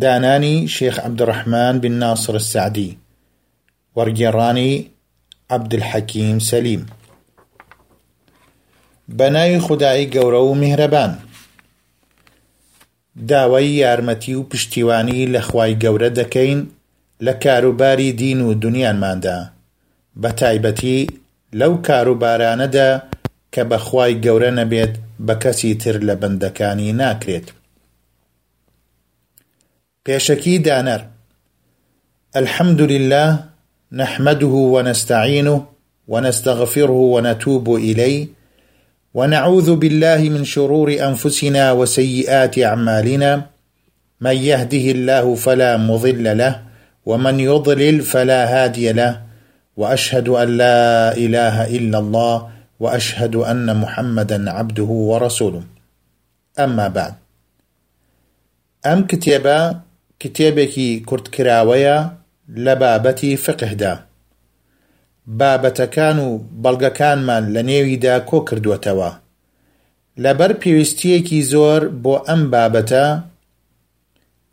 دانانی شێخ عەبدولڕەحمان بن ناسر السەعدی، وەڕگێڕانی عەبدولحەکیم سەلیم. بە ناوی خودای گەورە و میهرەبان. داوای یارمەتی و پشتیوانی لە خوای گەورە دەکەین لە کاروباری دین و دنیانماندا، بە تایبەتی لەو کاروبارانەدا کە بە خوای گەورە نەبێت بە کەسی تر لە بەندەکانی ناکرێت. پێشەکی دانەر الحمد لله نحمده ونستعينه ونستغفره ونتوب إليه ونعوذ بالله من شرور انفسنا وسيئات اعمالنا من يهده الله فلا مضل له ومن يضلل فلا هادي له واشهد ان لا اله الا الله واشهد ان محمدا عبده ورسوله ئەمما بان. ئەم کتێبە کتێبێکی کورتکراوەیە لە بابەتی فقهدا. بابەتەکان و بەڵگەکانمان لە نێویدا کۆ کردووەتەوە. لەبەر پێویستیەکی زۆر بۆ ئەم بابەتە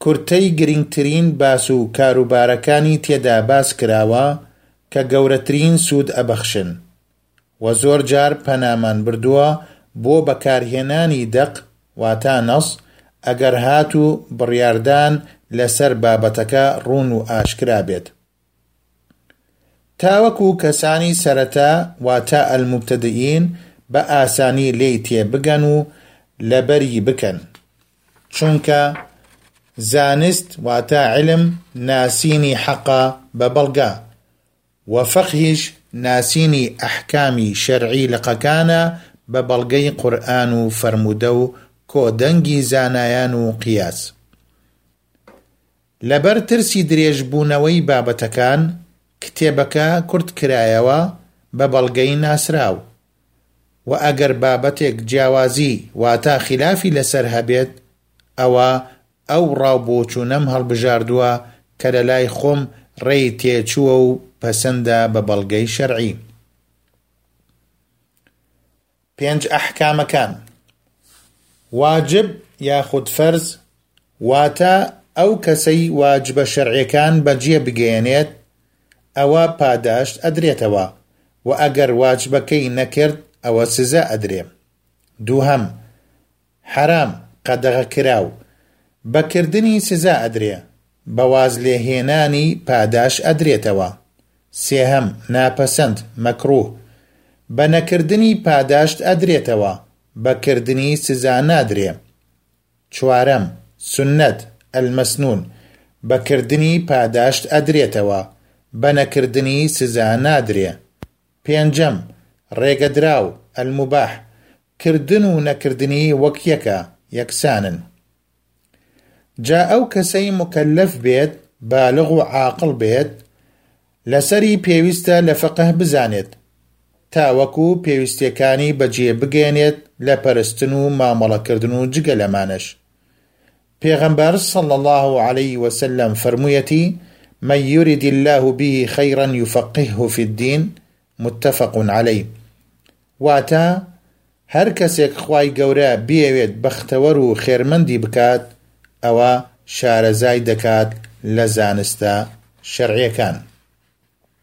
کورتەی گرنگترین باس و کاروبارەکانی تێدا باس کراوە کە گەورەترین سوود ئەبەخشن. وە زۆر جار پەنامان بردووە بۆ بەکارهێنانی دەق واتا نەص ئەگەر هاتوو بڕیاردان لەسەر بابەتەکە ڕوون و ئاشکرا بێت تاوەکو کەسانی سەرەتا واتا المبتدئین بە ئاسانی لێی تێبگەن و لەبەری بکەن چونکە زانست واتا علم ناسینی حەقە بە بەڵگە و فقهیش ناسینی ئەحکامی شەرعی لقەکانە بە بەڵگەی قورئان و فەرموودە و کۆدەنگی زانایان و قیاس. لەبەر ترسی درێژ بوونەوەی بابەتەکان کتێبەکە کورت کرایەوە بە بەڵگەی ناسراو. وە ئەگەر بابەتێک جیاوازی واتا خیلافی لەسەر هەبێت ئەوە ئەو ڕاو بۆچوونەم هەڵبژاردووە کە لە لای خۆم ڕێی تێچووە و پەسەندە بە بەڵگەی شەرعی. پێنج ئەحکامەکان، واجب یاخود فەرز واتە ئەو کەسەی واجبە شەرعیەکان بە جێ بگەیەنێت ئەوە پاداشت ئەدرێتەوە وە ئەگەر واجبەکەی نەکرد ئەوە سزا ئەدرێ دووهەم حەرام، قەدەغە کراو، بە کردنی سزا ئەدرێ، بە واز لێ هێنانی پاداش ئەدرێتەوە. سێهەم، ناپەسەند، مەکڕوه، بە نەکردنی پاداشت ئەدرێتەوە، بە کردنی سزا نادرێ. چوارەم، سوننەت، المسنون، بە کردنی پاداشت ئەدرێتەوە، بە نەکردنی سزا نادرێ. پێنجەم، ڕێگەدراو، المباح، کردن و نەکردنیی وەک یەکە، یەکسانن. جا ئەو کەسەی موکەلەف بێت، بالغ و عاقڵ بێت، لەسەری پێویستە لە فقه بزانێت، تاوەکو پێویستییەکانی بەجێ بگەیەنێت لە پەرستن و مامەڵەکردن و جگە لەمانەش، پێغەمبەر صلی اللە علیە وسلم فەرموویەتی، من یرد اللە به خیرا یفقهه فی الدین، متفق علیه، واتە، هەر کەسێک خوای گەورە بیەوێت بەختەوەر و خێرمەندی بکات ئەوا شارەزای دەکات لە زانستە شەرعیەکان.